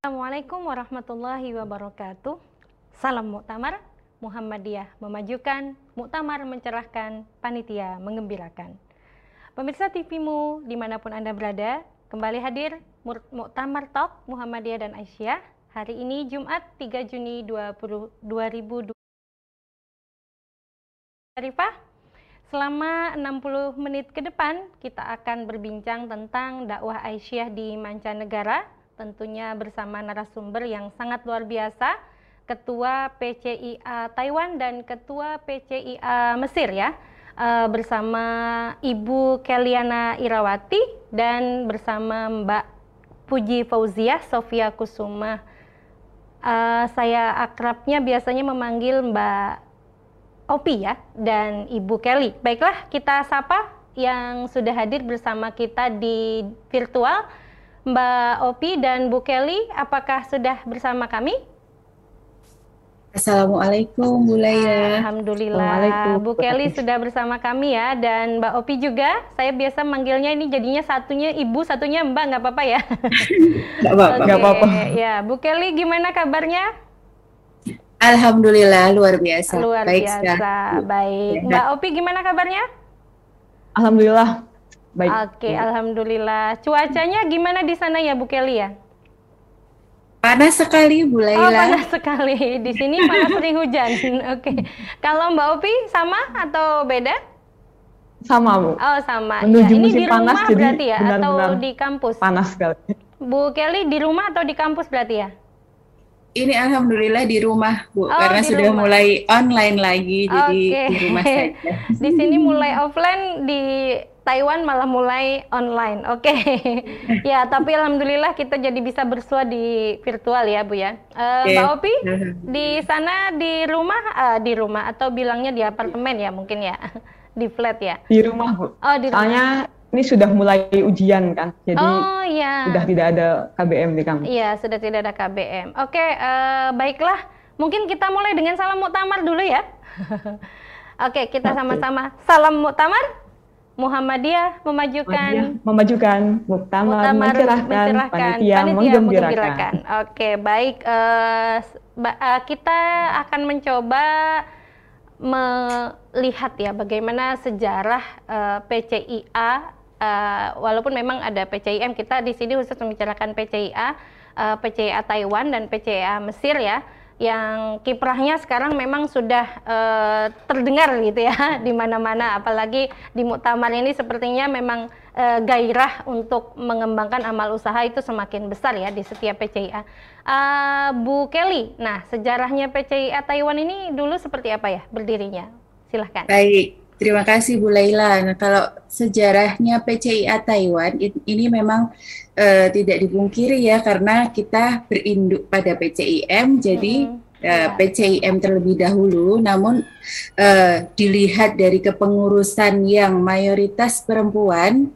Assalamualaikum warahmatullahi wabarakatuh. Salam Muktamar, Muhammadiyah memajukan, Muktamar mencerahkan, Panitia mengembirakan. Pemirsa TVmu di mana pun Anda berada, kembali hadir Muktamar Talk Muhammadiyah dan Aisyah hari ini Jumat 3 Juni 20, 2020. Arifah, selama 60 menit ke depan kita akan berbincang tentang dakwah Aisyah di mancanegara, tentunya bersama narasumber yang sangat luar biasa, Ketua PCIA Taiwan dan Ketua PCIA Mesir ya, bersama Ibu Keliana Irawati dan bersama Mbak Puji Fauziah Sofia Kusuma. saya akrabnya biasanya memanggil Mbak Opi ya dan Ibu Kelly. Baiklah, kita sapa yang sudah hadir bersama kita di virtual. Mbak Opi dan Bu Kelly, apakah sudah bersama kami? Assalamualaikum Bu Laila. Alhamdulillah. Bu Kelly sudah bersama kami ya dan Mbak Opi juga. Saya biasa manggilnya ini jadinya satunya Ibu, satunya Mbak, nggak apa-apa ya? Nggak apa-apa. Nggak apa-apa. Ya, Bu Kelly gimana kabarnya? Alhamdulillah luar biasa. Luar baik biasa. sekali. Baik. Ya. Mbak Opi gimana kabarnya? Alhamdulillah baik. Oke, alhamdulillah. Cuacanya gimana di sana ya Bu Kelly ya? Panas sekali Bu Oh, Laila. panas sekali. Di sini panas sering hujan. Oke. Kalau Mbak Opi sama atau beda? Sama Bu. Oh, sama. Menuju Ya, ini musim di panas, rumah jadi berarti ya atau benar-benar di kampus? Panas sekali. Bu Kelly di rumah atau di kampus berarti ya? Ini alhamdulillah di rumah Bu Oh, karena sudah rumah. mulai online lagi jadi Oke. di rumah saja. Di sini mulai offline, di Taiwan malah mulai online. Oke. ya, tapi alhamdulillah kita jadi bisa bersua di virtual ya, Bu ya. Eh, Oke. Mbak Opi, di sana di rumah eh, di rumah atau bilangnya di apartemen ya mungkin ya. Di flat ya. Di rumah Bu. Oh, di rumah. Soalnya ini sudah mulai ujian kan, jadi Oh, iya. sudah tidak ada KBM di kampus. Iya, sudah tidak ada KBM. Oke, eh, baiklah. Mungkin kita mulai dengan salam muktamar dulu ya. Oke, kita sama-sama salam muktamar. Muhammadiyah memajukan Muhammadiyah memajukan, muktamar, Muktamar mencerahkan, panitia, menggembirakan. Oke, baik. Eh, kita akan mencoba melihat ya bagaimana sejarah eh, PCIA. Eh, walaupun memang ada PCIM, kita di sini khusus membicarakan PCIA, eh, PCIA Taiwan dan PCIA Mesir ya yang kiprahnya sekarang memang sudah eh, terdengar gitu ya di mana-mana apalagi di muktamar ini sepertinya memang eh, gairah untuk mengembangkan amal usaha itu semakin besar ya di setiap PCIA. Eh, Bu Kelly, nah sejarahnya PCIA Taiwan ini dulu seperti apa ya berdirinya? Silahkan. Baik, terima kasih Bu Laila. Nah, kalau sejarahnya PCIA Taiwan ini memang eh, tidak dipungkiri ya karena kita berinduk pada PCIM, jadi Mm-mm. eh, Ya. PCIM terlebih dahulu, namun eh, dilihat dari kepengurusan yang mayoritas perempuan,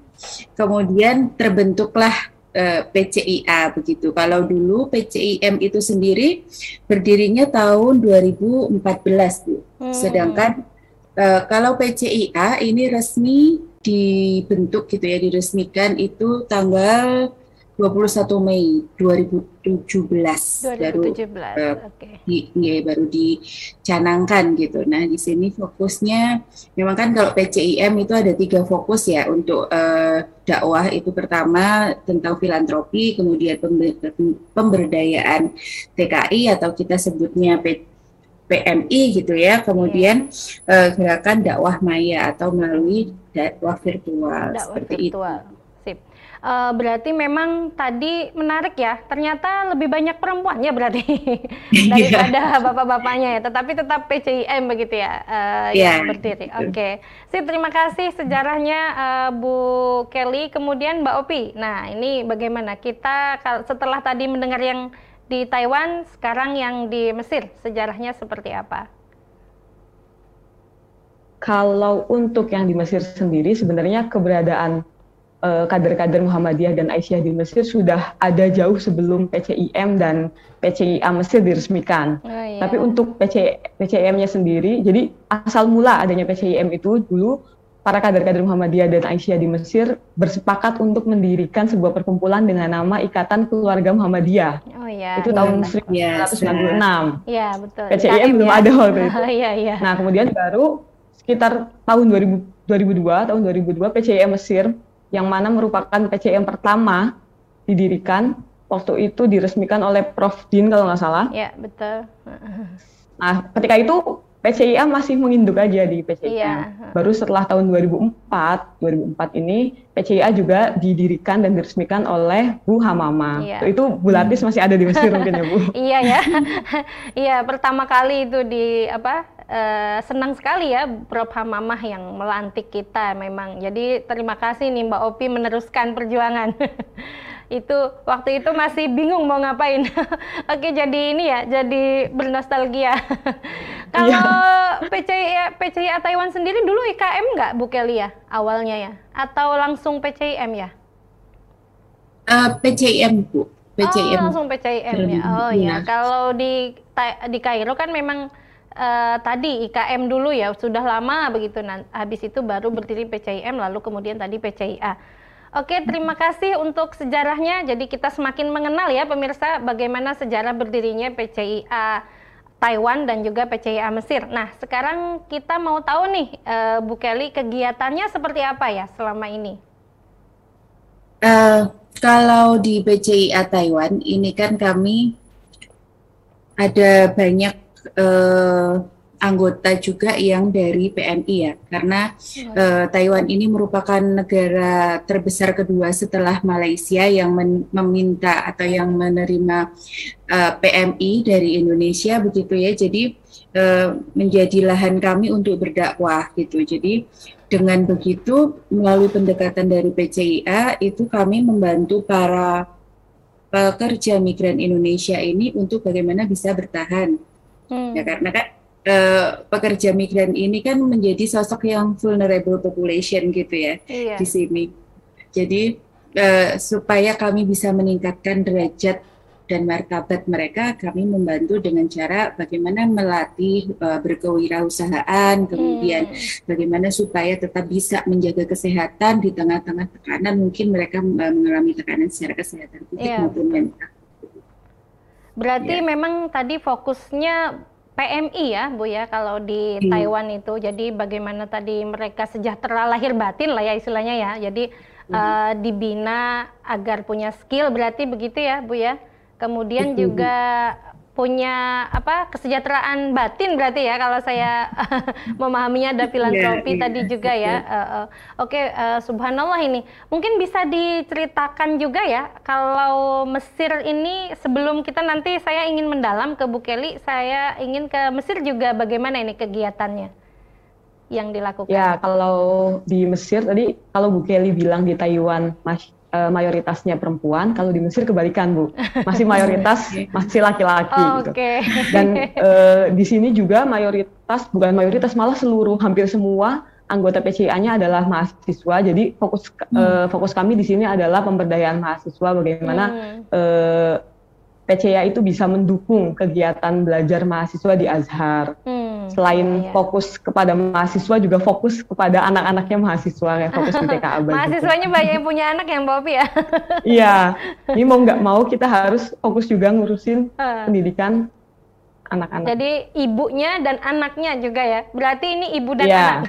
kemudian terbentuklah PCIA begitu. Kalau dulu PCIM itu sendiri berdirinya tahun 2014, Bu. Hmm. Sedangkan eh, kalau PCIA ini resmi dibentuk gitu ya, diresmikan itu tanggal 21 Mei 2017 baru 2017. eh, Oke. di, ya, baru dicanangkan gitu. Nah, di sini fokusnya memang kan kalau PCIM itu ada tiga fokus ya untuk eh, dakwah itu pertama tentang filantropi, kemudian pembe- pemberdayaan TKI atau kita sebutnya P- PMI gitu ya, kemudian eh, gerakan dakwah maya atau melalui dakwah virtual dakwah seperti virtual. Sip. Eh, berarti memang tadi menarik ya. Ternyata lebih banyak perempuannya berarti daripada bapak-bapaknya ya. Tetapi tetap PCIM begitu ya eh, yang Iya, berdiri. Oke. Sip, terima kasih sejarahnya eh, Bu Kelly. Kemudian Mbak Opi. Nah, ini bagaimana kita setelah tadi mendengar yang di Taiwan, sekarang yang di Mesir, sejarahnya seperti apa? Kalau untuk yang di Mesir sendiri, sebenarnya keberadaan eh, kader-kader Muhammadiyah dan Aisyah di Mesir sudah ada jauh sebelum PCIM dan PCIA Mesir diresmikan. Oh, iya. Tapi untuk PC, PCIM-nya sendiri, jadi asal mula adanya PCIM itu dulu para kader-kader Muhammadiyah dan Aisyah di Mesir bersepakat untuk mendirikan sebuah perkumpulan dengan nama Ikatan Keluarga Muhammadiyah. Oh ya. Itu tahun ya. 1996. Iya, betul. PCIM belum ya. ada waktu itu. Iya, iya. Nah, kemudian baru sekitar tahun 2000, 2002, tahun 2002 PCIM Mesir yang mana merupakan PCIM pertama didirikan waktu itu diresmikan oleh Prof Din kalau nggak salah. Iya, betul. Nah, ketika itu PCIA masih menginduk aja di PCIA. Iya. Baru setelah tahun 2004, 2004 ini PCIA juga didirikan dan diresmikan oleh Bu Hamama. Iya. Itu Bu Latis masih ada di Mesir mungkin ya Bu. iya ya. iya, pertama kali itu di apa? Uh, senang sekali ya Prof Hamamah yang melantik kita memang. Jadi terima kasih nih Mbak Opi meneruskan perjuangan. itu waktu itu masih bingung mau ngapain. Oke, jadi ini ya, jadi bernostalgia. Kalau yeah. PCI PCI Taiwan sendiri dulu IKM nggak Bu Kelly ya awalnya ya, atau langsung PCIM ya? Uh, PCIM Bu. PCIM. Oh, langsung PCIM ya. Oh ya, kalau di di Kairo kan memang uh, tadi IKM dulu ya sudah lama begitu nah habis itu baru berdiri PCIM lalu kemudian tadi PCIA Oke, terima kasih untuk sejarahnya. Jadi kita semakin mengenal ya pemirsa bagaimana sejarah berdirinya PCIA Taiwan dan juga PCIA Mesir. Nah, sekarang kita mau tahu nih uh, Bu Kelly kegiatannya seperti apa ya selama ini? Uh, kalau di PCIA Taiwan ini kan kami ada banyak uh, anggota juga yang dari PMI ya, karena uh, Taiwan ini merupakan negara terbesar kedua setelah Malaysia yang meminta atau yang menerima uh, eh, PMI dari Indonesia begitu ya. Jadi uh, menjadi lahan kami untuk berdakwah gitu. Jadi dengan begitu melalui pendekatan dari PCIA itu kami membantu para pekerja migran Indonesia ini untuk bagaimana bisa bertahan. Hmm. Ya karena kan uh, pekerja migran ini kan menjadi sosok yang vulnerable population gitu ya iya. di sini. Jadi uh, supaya kami bisa meningkatkan derajat dan martabat mereka, kami membantu dengan cara bagaimana melatih uh, berkewirausahaan, kemudian hmm. bagaimana supaya tetap bisa menjaga kesehatan di tengah-tengah tekanan. Mungkin mereka uh, mengalami tekanan secara kesehatan fisik yeah. maupun mental. Berarti yeah. memang tadi fokusnya PMI ya Bu ya kalau di hmm. Taiwan itu jadi bagaimana tadi mereka sejahtera lahir batin lah ya istilahnya ya jadi hmm. uh, dibina agar punya skill berarti begitu ya Bu ya kemudian juga punya apa kesejahteraan batin berarti ya kalau saya memahaminya ada filantropi yeah, tadi yeah. juga ya. Uh, uh, Oke, okay, uh, subhanallah ini mungkin bisa diceritakan juga ya kalau Mesir ini sebelum kita nanti saya ingin mendalam ke Bu Kelly, saya ingin ke Mesir juga bagaimana ini kegiatannya yang dilakukan? Ya kalau di Mesir tadi kalau Bu Kelly bilang di Taiwan masih uh, mayoritasnya perempuan, kalau di Mesir kebalikan Bu, masih mayoritas masih laki-laki. Oh, gitu. Okay. Dan uh, di sini juga mayoritas bukan mayoritas malah seluruh hampir semua anggota PCIA-nya adalah mahasiswa. Jadi fokus hmm. uh, fokus kami di sini adalah pemberdayaan mahasiswa, bagaimana hmm. uh, PCIA itu bisa mendukung kegiatan belajar mahasiswa di Azhar. Hmm selain iya, iya. fokus kepada mahasiswa juga fokus kepada anak-anaknya mahasiswa kayak fokus di TK Abad. Gitu. Mahasiswanya gitu. banyak yang punya anak yang Bobi ya. iya, ini mau nggak mau kita harus fokus juga ngurusin pendidikan anak-anak. Jadi ibunya dan anaknya juga ya. Berarti ini ibu dan yeah. anak.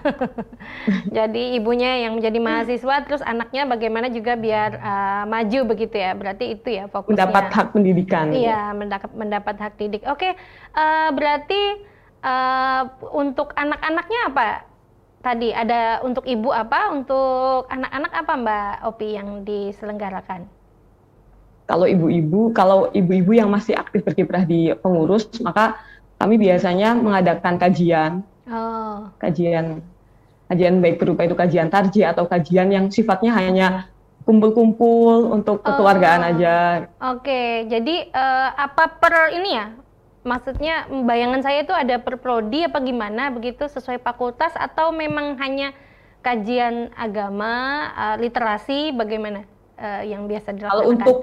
Jadi ibunya yang menjadi mahasiswa, terus anaknya bagaimana juga biar uh, maju begitu ya. Berarti itu ya fokusnya. Mendapat hak pendidikan. Iya, mendapat mendapat hak didik. Oke, uh, berarti uh, untuk anak-anaknya apa? Tadi ada untuk ibu apa? Untuk anak-anak apa Mbak Opi yang diselenggarakan? Kalau ibu-ibu, kalau ibu-ibu yang masih aktif berkiprah di pengurus, maka kami biasanya mengadakan kajian. Oh. Kajian kajian baik berupa itu kajian tarji atau kajian yang sifatnya hanya kumpul-kumpul untuk kekeluargaan oh. aja. Oke, jadi uh, apa per ini ya? Maksudnya bayangan saya itu ada perprodi apa gimana begitu sesuai fakultas atau memang hanya kajian agama uh, literasi bagaimana uh, yang biasa dilakukan? Kalau untuk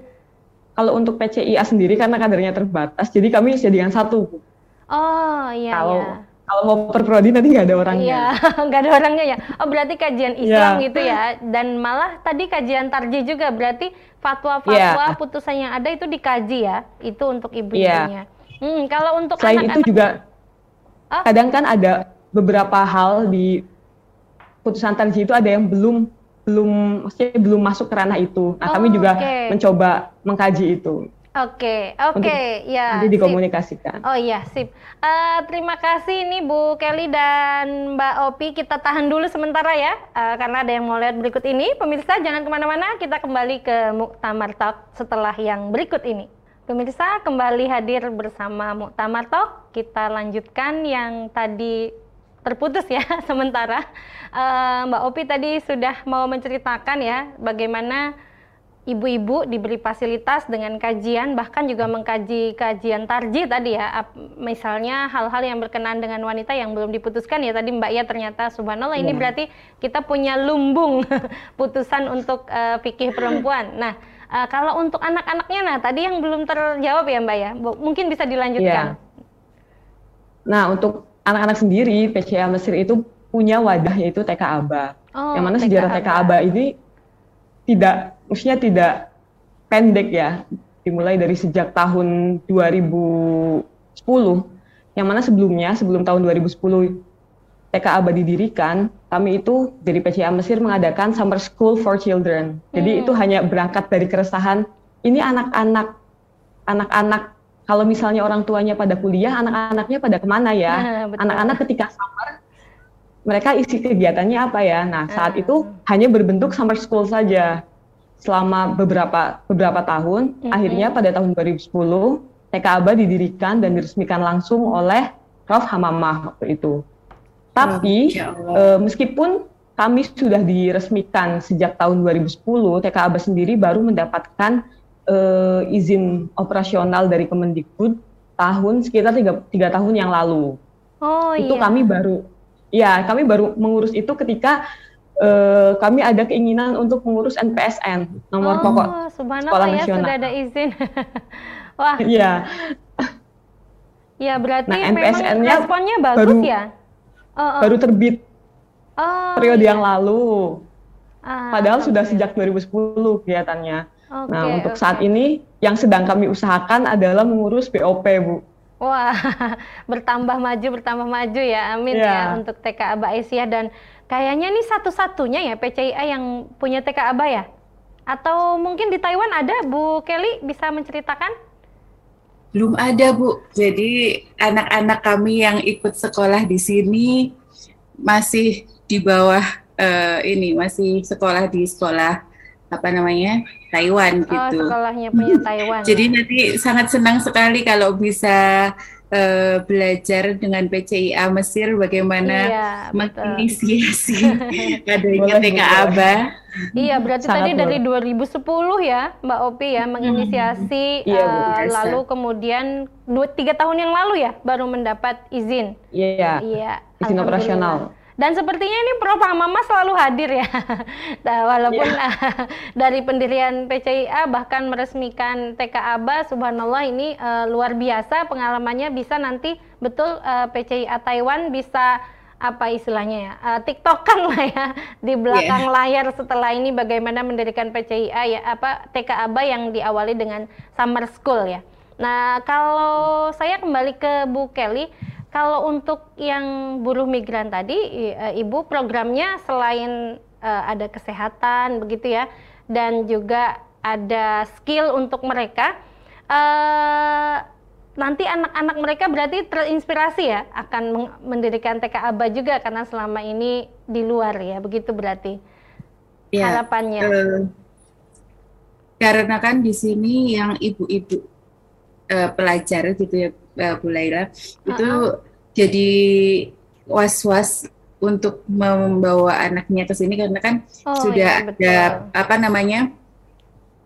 kalau untuk PCIA sendiri karena kadernya terbatas, jadi kami jadikan satu. Oh iya. Kalau iya. kalau mau perprodi nanti nggak ada orangnya. Iya, nggak ada orangnya ya. Oh berarti kajian Islam yeah. gitu ya. Dan malah tadi kajian tarji juga berarti fatwa-fatwa yeah. putusan yang ada itu dikaji ya. Itu untuk ibu-ibunya. Yeah. Hmm, kalau untuk selain anak -anak... itu juga oh? kadang kan ada beberapa hal di putusan tarji itu ada yang belum belum maksudnya belum masuk ke ranah itu. Nah, oh, kami juga okay. mencoba mengkaji itu. Oke, okay, oke, okay, ya. Nanti dikomunikasikan. Sip. Oh iya, sip. Uh, terima kasih ini Bu Kelly dan Mbak Opi. Kita tahan dulu sementara ya, uh, karena ada yang mau lihat berikut ini. Pemirsa jangan ke mana-mana, kita kembali ke Muktamar Talk setelah yang berikut ini. Pemirsa kembali hadir bersama Muktamar Talk. Kita lanjutkan yang tadi terputus ya sementara. Uh, Mbak Opi tadi sudah mau menceritakan ya bagaimana ibu-ibu diberi fasilitas dengan kajian bahkan juga mengkaji kajian tarji tadi ya misalnya hal-hal yang berkenaan dengan wanita yang belum diputuskan ya tadi Mbak ya ternyata subhanallah ya. ini iya. berarti kita punya lumbung putusan untuk uh, fikih perempuan nah uh, kalau untuk anak-anaknya nah tadi yang belum terjawab ya Mbak ya. Mungkin bisa dilanjutkan. Ya. nah untuk anak-anak sendiri PCA Mesir itu punya wadah yaitu TK Aba. Oh, yang mana sejarah TK Aba ini tidak maksudnya tidak pendek ya. Dimulai dari sejak tahun 2010 yang mana sebelumnya sebelum tahun 2010 TK Aba didirikan kami itu dari PCA Mesir mengadakan summer school for children jadi hmm. itu hanya berangkat dari keresahan ini anak-anak anak-anak kalau misalnya orang tuanya pada kuliah anak-anaknya pada ke mana ya anak-anak ketika summer mereka isi kegiatannya apa ya nah saat uh. itu hanya berbentuk summer school saja selama beberapa beberapa tahun. Mm-hmm. Akhirnya pada tahun 2010 TK Aba didirikan dan diresmikan langsung oleh Prof Hamamah waktu itu. Tapi oh, e, meskipun kami sudah diresmikan sejak tahun 2010, TK Aba sendiri baru mendapatkan e, izin operasional dari Kemendikbud tahun sekitar tiga, tiga tahun yang lalu. Oh, itu iya. kami baru, ya kami baru mengurus itu ketika uh, kami ada keinginan untuk mengurus NPSN nomor oh, pokok sekolah ya, nasional. sudah ada izin. Wah. Iya. Ya berarti nah, memang responnya bagus baru, ya. Oh, oh. Baru terbit oh, periode iya. yang lalu. Ah, Padahal okay. sudah sejak 2010 kelihatannya. Okay, nah untuk okay. saat ini yang sedang kami usahakan adalah mengurus BOP bu. Wah bertambah maju bertambah maju ya, amin yeah. ya untuk TK Aba Aisyah dan Kayaknya nih satu-satunya ya PCIA yang punya TK ABA ya? Atau mungkin di Taiwan ada, Bu Kelly bisa menceritakan? Belum ada, Bu. Jadi anak-anak kami yang ikut sekolah di sini masih di bawah uh, ini, masih sekolah di sekolah apa namanya Taiwan oh, gitu. Oh, sekolahnya punya Taiwan. Jadi nanti sangat senang sekali kalau bisa uh, belajar dengan PCIA Mesir bagaimana iya, menginisiasi adanya TK ABA. Iya, berarti Sangat tadi dari 2010 ya, Mbak Opi ya, menginisiasi, iya, uh, lalu kemudian dua tiga tahun yang lalu ya, baru mendapat izin. Iya. Iya. Izin operasional. Dan sepertinya ini Prof. Mama selalu hadir ya. nah, walaupun yeah. dari pendirian PCIA bahkan meresmikan TK ABA, subhanallah ini uh, luar biasa pengalamannya bisa nanti betul uh, eh, PCIA Taiwan bisa apa istilahnya ya uh, tiktokan lah ya di belakang yeah. layar setelah ini bagaimana mendirikan PCIA ya apa TK ABA yang diawali dengan summer school ya. Nah kalau saya kembali ke Bu Kelly, kalau untuk yang buruh migran tadi, eh, Ibu programnya selain uh, ada kesehatan begitu ya, dan juga ada skill untuk mereka, uh, nanti anak-anak mereka berarti terinspirasi ya akan mendirikan TK ABA juga karena selama ini di luar ya, begitu berarti ya, harapannya. Uh, karena kan di sini yang ibu-ibu uh, pelajar gitu ya uh, Bu Laila itu uh -uh. jadi was-was untuk membawa anaknya ke sini karena kan oh, sudah ya, ada apa namanya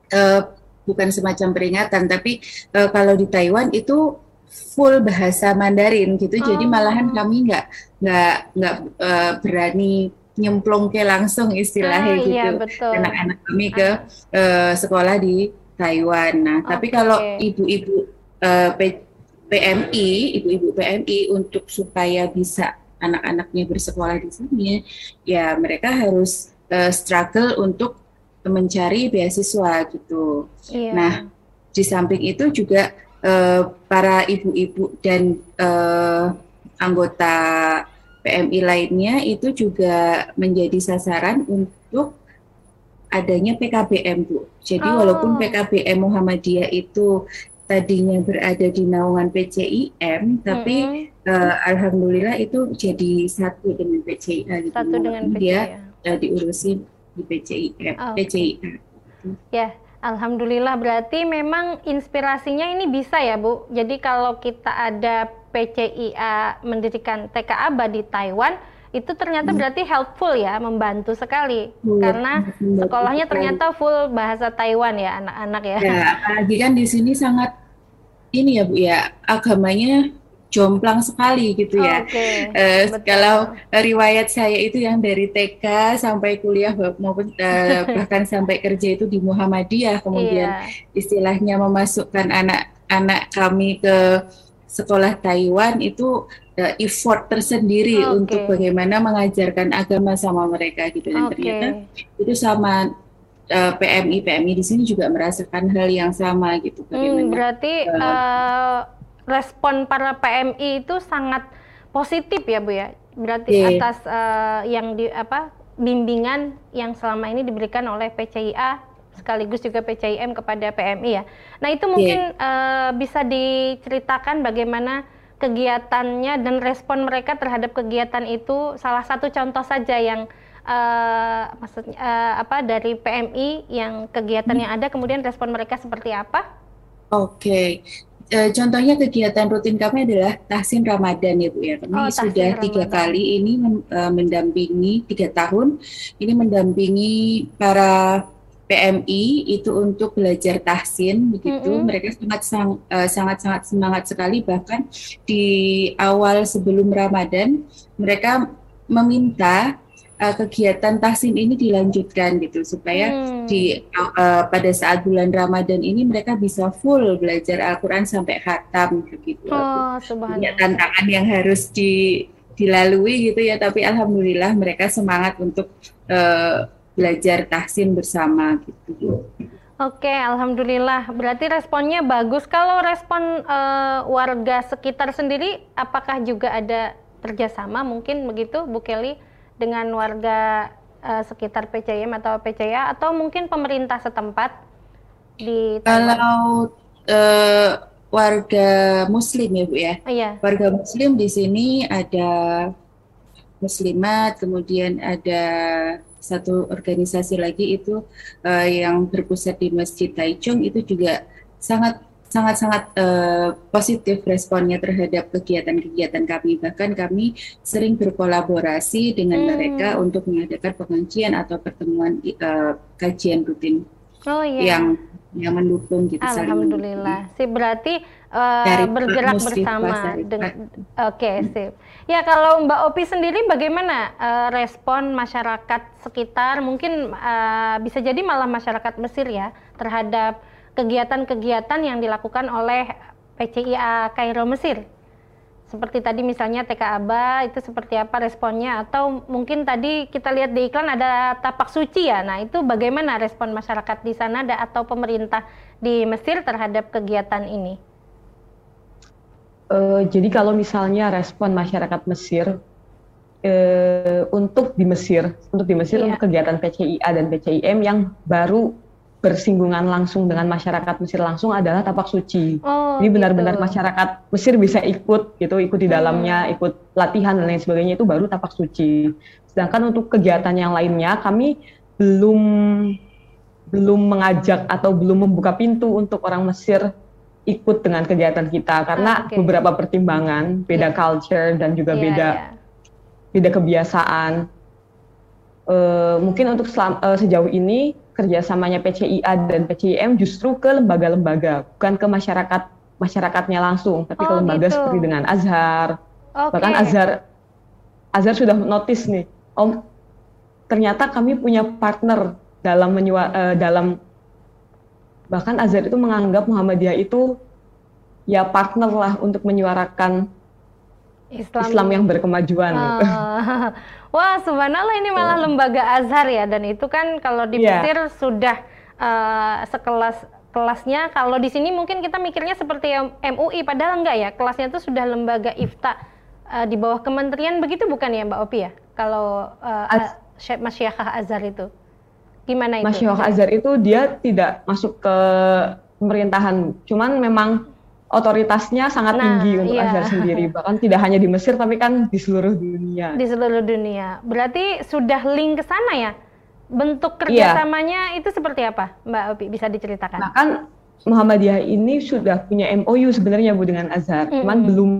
uh, bukan semacam peringatan tapi uh, kalau di Taiwan itu full bahasa Mandarin gitu oh. jadi malahan kami nggak nggak nggak uh, berani nyemplung ke langsung istilahnya ah, iya, gitu anak-anak kami ke uh, sekolah di Taiwan nah okay. tapi kalau ibu-ibu uh, PMI, ibu-ibu PMI untuk supaya bisa anak-anaknya bersekolah di sini, ya mereka harus uh, struggle untuk mencari beasiswa gitu. Iya. Nah, di samping itu juga uh, para ibu-ibu dan uh, anggota PMI lainnya itu juga menjadi sasaran untuk adanya PKBM Bu. Jadi oh. walaupun PKBM Muhammadiyah itu tadinya berada di naungan PCIM, tapi mm -hmm. uh, alhamdulillah itu jadi satu dengan PCIA. Gitu. Satu dengan PCIA. Dia uh, diurusi di PCIM, oh, PCIA. Ya, alhamdulillah berarti memang inspirasinya ini bisa ya Bu. Jadi kalau kita ada PCIA mendirikan TKA di Taiwan, itu ternyata hmm. berarti helpful ya, membantu sekali hmm. karena sekolahnya ternyata full bahasa Taiwan ya anak-anak ya. Ya, apalagi kan di sini sangat ini ya Bu ya, agamanya jomplang sekali gitu ya. Okay, uh, eh, kalau riwayat saya itu yang dari TK sampai kuliah maupun uh, bahkan sampai kerja itu di Muhammadiyah, kemudian yeah. istilahnya memasukkan anak-anak kami ke sekolah Taiwan itu uh, effort tersendiri okay. untuk bagaimana mengajarkan agama sama mereka gitu dan okay. ternyata itu sama uh, PMI PMI di sini juga merasakan hal yang sama gitu hmm, bagaimana hmm, berarti uh, respon para PMI itu sangat positif ya Bu ya berarti yeah. atas uh, yang di apa bimbingan yang selama ini diberikan oleh PCIA sekaligus juga PCIM kepada PMI ya. Nah itu mungkin yeah. uh, bisa diceritakan bagaimana kegiatannya dan respon mereka terhadap kegiatan itu salah satu contoh saja yang uh, maksudnya uh, apa dari PMI yang kegiatan yang ada kemudian respon mereka seperti apa? Oke. Okay. Uh, contohnya kegiatan rutin kami adalah tahsin Ramadan ya Bu ya. Kami oh, sudah tiga kali ini uh, mendampingi tiga tahun ini mendampingi para PMI itu untuk belajar tahsin begitu mm -hmm. mereka sangat sang, uh, sangat sangat semangat sekali bahkan di awal sebelum Ramadan mereka meminta uh, kegiatan tahsin ini dilanjutkan gitu supaya mm. di uh, pada saat bulan Ramadan ini mereka bisa full belajar Al-Qur'an sampai khatam begitu. Oh, subhanallah. tantangan yang harus di dilalui gitu ya tapi alhamdulillah mereka semangat untuk uh, belajar tahsin bersama gitu. Oke, alhamdulillah. Berarti responnya bagus. Kalau respon uh, warga sekitar sendiri, apakah juga ada kerjasama mungkin begitu, Bu Kelly, dengan warga uh, sekitar PCM atau PCA, atau mungkin pemerintah setempat di Kalau uh, warga Muslim ya Bu ya, iya. warga Muslim di sini ada Muslimat, kemudian ada satu organisasi lagi itu uh, yang berpusat di Masjid Taichung itu juga sangat sangat sangat uh, positif responnya terhadap kegiatan-kegiatan kami bahkan kami sering berkolaborasi dengan hmm. mereka untuk mengadakan pengajian atau pertemuan uh, kajian rutin oh, iya. yang yang mendukung gitu. Alhamdulillah. Sih berarti uh, bergerak bersama dengan oke okay, sip. Ya kalau Mbak Opi sendiri bagaimana uh, respon masyarakat sekitar? Mungkin uh, bisa jadi malah masyarakat Mesir ya terhadap kegiatan-kegiatan yang dilakukan oleh PCIA Kairo Mesir? seperti tadi misalnya TK Aba itu seperti apa responnya? Atau mungkin tadi kita lihat di iklan ada tapak suci ya? Nah itu bagaimana respon masyarakat di sana ada atau pemerintah di Mesir terhadap kegiatan ini uh, jadi kalau misalnya respon masyarakat Mesir uh, untuk di Mesir untuk di Mesir yeah. untuk kegiatan PCIA dan PCIM yang baru bersinggungan langsung dengan masyarakat Mesir langsung adalah tapak suci. Oh, Ini benar-benar gitu. masyarakat Mesir bisa ikut gitu, ikut di dalamnya, hmm. ikut latihan dan lain sebagainya itu baru tapak suci. Sedangkan untuk kegiatan yang lainnya kami belum belum mengajak atau belum membuka pintu untuk orang Mesir ikut dengan kegiatan kita karena okay. beberapa pertimbangan, beda yeah. culture dan juga yeah, beda yeah. beda kebiasaan. Uh, mungkin untuk selam, uh, sejauh ini kerjasamanya PCIA dan PCIM justru ke lembaga-lembaga, bukan ke masyarakat masyarakatnya langsung, tapi oh, ke lembaga gitu. seperti dengan Azhar. Okay. Bahkan Azhar Azhar sudah notice nih, Om, ternyata kami punya partner dalam menyua, uh, dalam bahkan Azhar itu menganggap Muhammadiyah itu ya partner lah untuk menyuarakan Islam, Islam yang berkemajuan. Uh, wah, subhanallah ini malah lembaga Azhar ya dan itu kan kalau di yeah. Mesir sudah uh, sekelas kelasnya. Kalau di sini mungkin kita mikirnya seperti MUI padahal enggak ya. Kelasnya itu sudah lembaga ifta uh, di bawah kementerian begitu bukan ya Mbak Opi ya? Kalau uh, Az Masyikhah Azhar itu. Gimana itu? Masyikhah Azhar itu dia tidak masuk ke pemerintahan. Cuman memang otoritasnya sangat nah, tinggi untuk iya. Azhar sendiri. Bahkan tidak hanya di Mesir tapi kan di seluruh dunia. Di seluruh dunia. Berarti sudah link ke sana ya? Bentuk iya. kerjasamanya iya. itu seperti apa, Mbak Opi? Bisa diceritakan? Nah kan Muhammadiyah ini sudah punya MOU sebenarnya Bu dengan Azhar, mm -hmm. cuman belum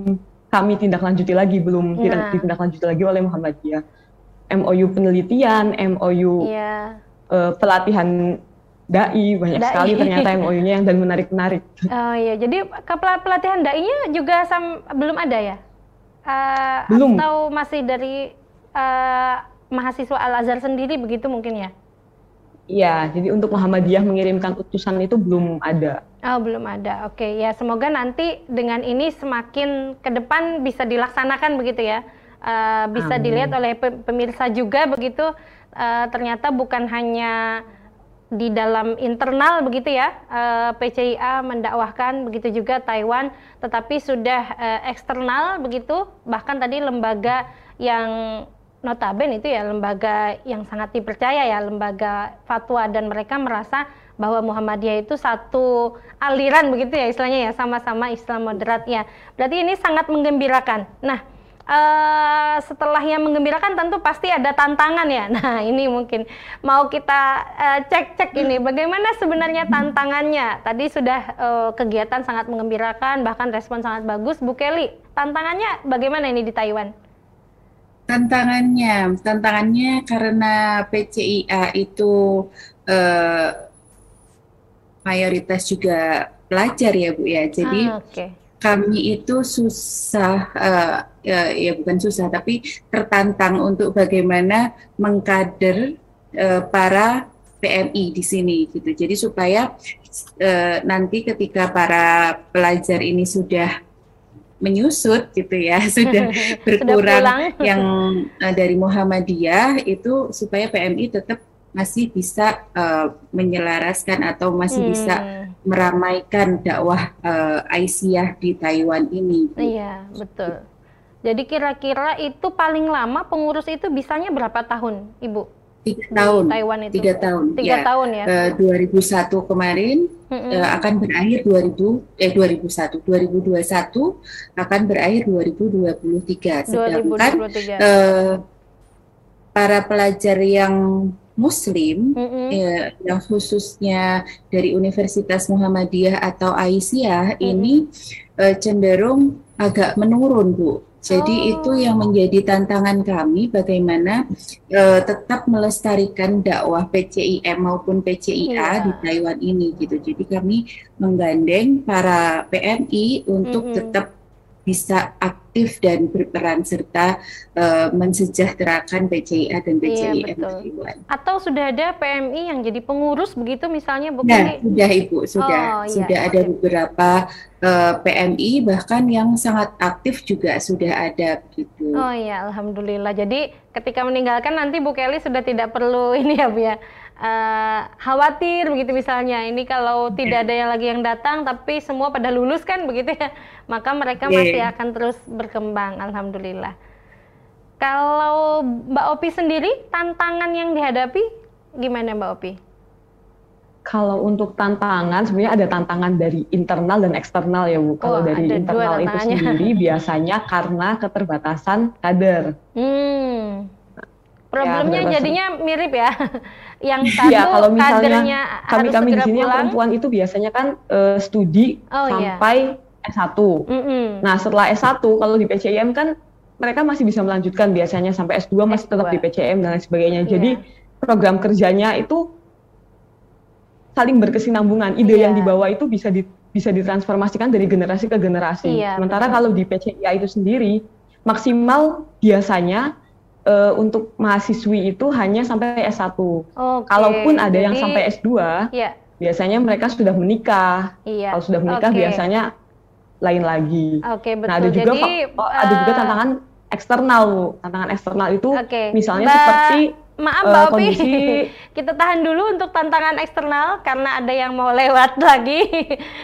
kami tindak lanjuti lagi, belum nah. tindak lanjuti lagi oleh Muhammadiyah. MOU penelitian, MOU yeah. Uh, pelatihan dai banyak dai. sekali ternyata MOU-nya yang dan menarik-menarik. Oh iya, jadi pelatihan dai-nya juga sam belum ada ya? Uh, belum. Atau masih dari uh, mahasiswa Al Azhar sendiri begitu mungkin ya? Iya, jadi untuk Muhammadiyah mengirimkan utusan itu belum ada. Oh, belum ada. Oke, ya semoga nanti dengan ini semakin ke depan bisa dilaksanakan begitu ya. Uh, bisa Amin. dilihat oleh pemirsa juga begitu. Uh, ternyata bukan hanya di dalam internal begitu ya uh, eh, PCIA mendakwahkan begitu juga Taiwan tetapi sudah uh, eksternal begitu bahkan tadi lembaga yang notaben itu ya lembaga yang sangat dipercaya ya lembaga fatwa dan mereka merasa bahwa Muhammadiyah itu satu aliran begitu ya istilahnya ya sama-sama Islam moderat ya berarti ini sangat menggembirakan. Nah uh, setelah yang menggembirakan tentu pasti ada tantangan ya. Nah ini mungkin mau kita uh, cek-cek ini bagaimana sebenarnya tantangannya. Tadi sudah uh, kegiatan sangat menggembirakan bahkan respon sangat bagus. Bu Kelly, tantangannya bagaimana ini di Taiwan? Tantangannya, tantangannya karena PCIA itu uh, mayoritas juga pelajar ya Bu ya. Jadi ah, okay kami itu susah uh, ya, ya bukan susah tapi tertantang untuk bagaimana mengkader uh, para PMI di sini gitu. Jadi supaya uh, nanti ketika para pelajar ini sudah menyusut gitu ya, sudah berkurang sudah yang uh, dari Muhammadiyah itu supaya PMI tetap masih bisa uh, menyelaraskan atau masih hmm. bisa meramaikan dakwah uh, Aisyah di Taiwan ini. Iya, betul. Jadi kira-kira itu paling lama pengurus itu bisanya berapa tahun, Ibu? Tiga tahun. Taiwan itu. Tiga tahun. Tiga ya. tahun ya. Uh, eh, 2001 kemarin mm -hmm. uh, akan berakhir 2000 eh 2001 2021 akan berakhir 2023. Sedangkan 2023. Uh, para pelajar yang Muslim mm-hmm. ya, yang khususnya dari Universitas Muhammadiyah atau Aisyah mm-hmm. ini uh, cenderung agak menurun, Bu. Jadi oh. itu yang menjadi tantangan kami bagaimana uh, tetap melestarikan dakwah PCIM maupun PCIA yeah. di Taiwan ini gitu. Jadi kami menggandeng para PMI untuk mm -hmm. tetap bisa aktif dan berperan serta uh, mensejahterakan PCIA dan PCIM iya, Atau sudah ada PMI yang jadi pengurus begitu misalnya bukan? Nah, sudah Ibu, sudah. Oh, iya. Sudah ada beberapa uh, eh, PMI bahkan yang sangat aktif juga sudah ada gitu. Oh iya, alhamdulillah. Jadi ketika meninggalkan nanti Bu Kelly sudah tidak perlu ini ya Bu ya uh, khawatir begitu misalnya ini kalau tidak ada yang lagi yang datang tapi semua pada lulus kan begitu ya maka mereka yeah. masih akan terus berkembang alhamdulillah kalau Mbak Opi sendiri tantangan yang dihadapi gimana Mbak Opi? Kalau untuk tantangan sebenarnya ada tantangan dari internal dan eksternal ya Bu. Kalau oh, dari internal itu sendiri biasanya karena keterbatasan kader. Hmm. Problemnya ya, jadinya mirip ya. yang satu ya, kalau misalnya kami kami di sini yang perempuan itu biasanya kan uh, studi oh, iya. sampai iya. S1. Mm -hmm. Nah, setelah S1 kalau di PCIM kan mereka masih bisa melanjutkan biasanya sampai S2 masih S2. tetap di PCM dan lain sebagainya. Yeah. Jadi program kerjanya itu saling berkesinambungan. Ide yeah. yang dibawa itu bisa di, bisa ditransformasikan dari generasi ke generasi. Yeah, Sementara betul. kalau di PCIA itu sendiri maksimal biasanya uh, untuk mahasiswi itu hanya sampai S1. Okay. Kalaupun ada Jadi, yang sampai S2, yeah. biasanya mereka sudah menikah. Iya. Kalau sudah menikah okay. biasanya lain lagi. Oke, betul. Nah, ada juga Jadi, oh, ada juga uh, tantangan eksternal. Tantangan eksternal itu Oke. misalnya Mbak- seperti Maaf eh, Mbak Opi, kondisi- kita tahan dulu untuk tantangan eksternal karena ada yang mau lewat lagi.